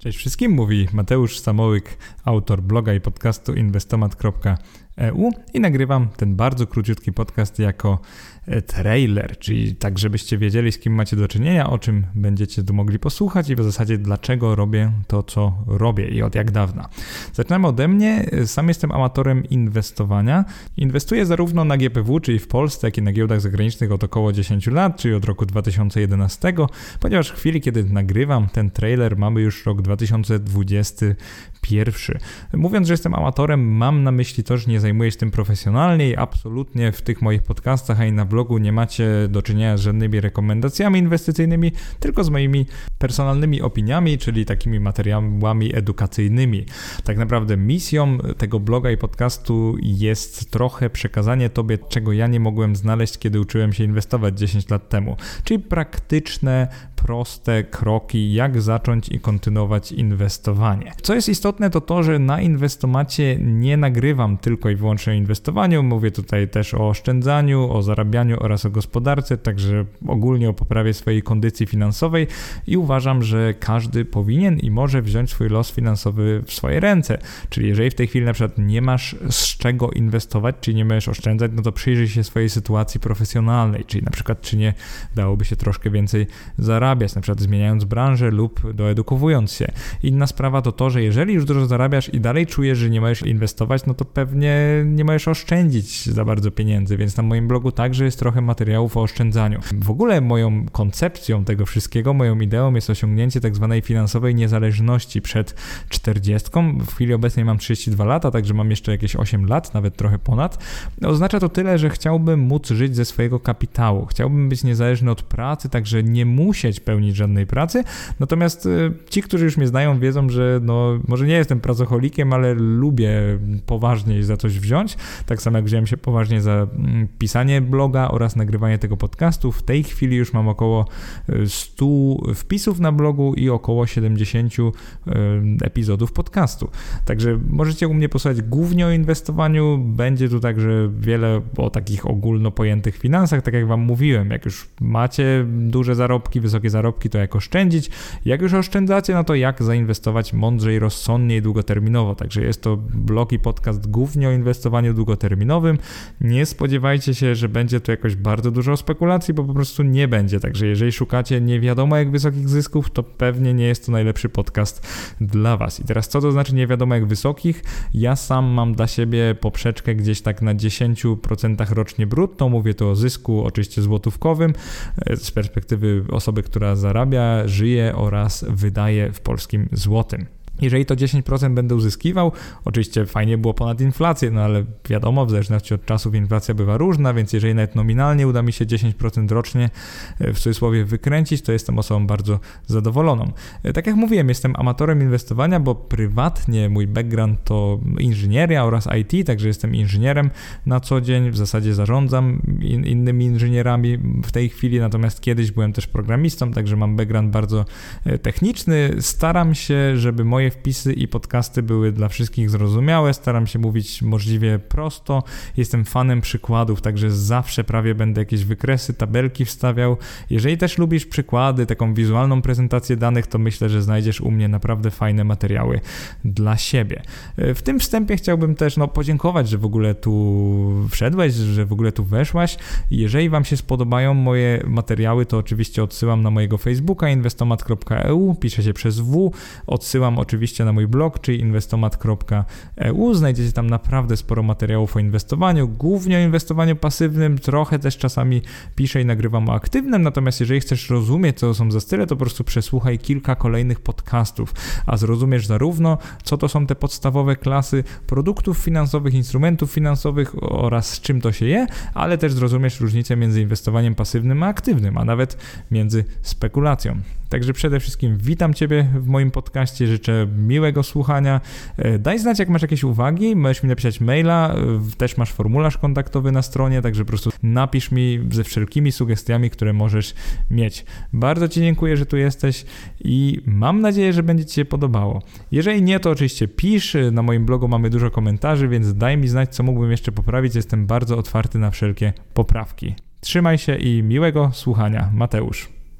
Cześć wszystkim, mówi Mateusz Samołyk, autor bloga i podcastu inwestomat.eu i nagrywam ten bardzo króciutki podcast jako E, trailer, czyli tak, żebyście wiedzieli, z kim macie do czynienia, o czym będziecie tu mogli posłuchać i w zasadzie dlaczego robię to, co robię i od jak dawna. Zaczynamy ode mnie. Sam jestem amatorem inwestowania. Inwestuję zarówno na GPW, czyli w Polsce, jak i na giełdach zagranicznych od około 10 lat, czyli od roku 2011, ponieważ w chwili, kiedy nagrywam ten trailer, mamy już rok 2021. Mówiąc, że jestem amatorem, mam na myśli to, że nie zajmuję się tym profesjonalnie i absolutnie w tych moich podcastach, i na blogu nie macie do czynienia z żadnymi rekomendacjami inwestycyjnymi, tylko z moimi personalnymi opiniami, czyli takimi materiałami edukacyjnymi. Tak naprawdę misją tego bloga i podcastu jest trochę przekazanie Tobie, czego ja nie mogłem znaleźć, kiedy uczyłem się inwestować 10 lat temu, czyli praktyczne, proste kroki, jak zacząć i kontynuować inwestowanie. Co jest istotne, to to, że na inwestomacie nie nagrywam tylko i wyłącznie o inwestowaniu, mówię tutaj też o oszczędzaniu, o zarabianiu oraz o gospodarce, także ogólnie o poprawie swojej kondycji finansowej i uważam, że każdy powinien i może wziąć swój los finansowy w swoje ręce. Czyli jeżeli w tej chwili na przykład nie masz z czego inwestować, czy nie możesz oszczędzać, no to przyjrzyj się swojej sytuacji profesjonalnej, czyli na przykład czy nie dałoby się troszkę więcej zarabiać zarabiać, na przykład zmieniając branżę lub doedukowując się. Inna sprawa to to, że jeżeli już dużo zarabiasz i dalej czujesz, że nie możesz inwestować, no to pewnie nie możesz oszczędzić za bardzo pieniędzy, więc na moim blogu także jest trochę materiałów o oszczędzaniu. W ogóle moją koncepcją tego wszystkiego, moją ideą jest osiągnięcie tak zwanej finansowej niezależności przed 40. W chwili obecnej mam 32 lata, także mam jeszcze jakieś 8 lat, nawet trochę ponad. Oznacza to tyle, że chciałbym móc żyć ze swojego kapitału. Chciałbym być niezależny od pracy, także nie musieć pełnić żadnej pracy. Natomiast y, ci, którzy już mnie znają, wiedzą, że no, może nie jestem pracocholikiem, ale lubię poważniej za coś wziąć. Tak samo jak wziąłem się poważnie za mm, pisanie bloga oraz nagrywanie tego podcastu. W tej chwili już mam około 100 y, wpisów na blogu i około 70 y, epizodów podcastu. Także możecie u mnie posłuchać głównie o inwestowaniu. Będzie tu także wiele o takich ogólno pojętych finansach, tak jak Wam mówiłem. Jak już macie duże zarobki, wysokie zarobki, to jak oszczędzić. Jak już oszczędzacie, no to jak zainwestować mądrzej, rozsądnie i długoterminowo. Także jest to blog i podcast głównie o inwestowaniu długoterminowym. Nie spodziewajcie się, że będzie tu jakoś bardzo dużo spekulacji, bo po prostu nie będzie. Także jeżeli szukacie nie wiadomo jak wysokich zysków, to pewnie nie jest to najlepszy podcast dla Was. I teraz co to znaczy nie wiadomo jak wysokich? Ja sam mam dla siebie poprzeczkę gdzieś tak na 10% rocznie brutto. Mówię tu o zysku oczywiście złotówkowym e, z perspektywy osoby, która która zarabia, żyje oraz wydaje w polskim złotym. Jeżeli to 10% będę uzyskiwał, oczywiście fajnie było ponad inflację, no ale wiadomo, w zależności od czasów inflacja bywa różna, więc jeżeli nawet nominalnie uda mi się 10% rocznie e, w cudzysłowie wykręcić, to jestem osobą bardzo zadowoloną. E, tak jak mówiłem, jestem amatorem inwestowania, bo prywatnie mój background to inżynieria oraz IT, także jestem inżynierem na co dzień, w zasadzie zarządzam in, innymi inżynierami w tej chwili, natomiast kiedyś byłem też programistą, także mam background bardzo e, techniczny. Staram się, żeby moje wpisy i podcasty były dla wszystkich zrozumiałe. Staram się mówić możliwie prosto. Jestem fanem przykładów, także zawsze prawie będę jakieś wykresy, tabelki wstawiał. Jeżeli też lubisz przykłady, taką wizualną prezentację danych, to myślę, że znajdziesz u mnie naprawdę fajne materiały dla siebie. E, w tym wstępie chciałbym też no, podziękować, że w ogóle tu wszedłeś, że w ogóle tu weszłaś. Jeżeli Wam się spodobają moje materiały, to oczywiście odsyłam na mojego Facebooka inwestomat.eu, pisze się przez W. Odsyłam oczywiście oczywiście na mój blog, czyli inwestomat.eu. Znajdziecie tam naprawdę sporo materiałów o inwestowaniu, głównie o inwestowaniu pasywnym, trochę też czasami piszę i nagrywam o aktywnym, natomiast jeżeli chcesz rozumieć, co to są za style, to po prostu przesłuchaj kilka kolejnych podcastów, a zrozumiesz zarówno, co to są te podstawowe klasy produktów finansowych, instrumentów finansowych oraz z czym to się je, ale też zrozumiesz różnicę między inwestowaniem pasywnym a aktywnym, a nawet między spekulacją. Także przede wszystkim witam Ciebie w moim podcaście, życzę miłego słuchania. E, daj znać, jak masz jakieś uwagi, możesz mi napisać maila, e, też masz formularz kontaktowy na stronie, także po prostu napisz mi ze wszelkimi sugestiami, które możesz mieć. Bardzo Ci dziękuję, że tu jesteś i mam nadzieję, że będzie Ci się podobało. Jeżeli nie, to oczywiście pisz, na moim blogu mamy dużo komentarzy, więc daj mi znać, co mógłbym jeszcze poprawić, jestem bardzo otwarty na wszelkie poprawki. Trzymaj się i miłego słuchania. Mateusz.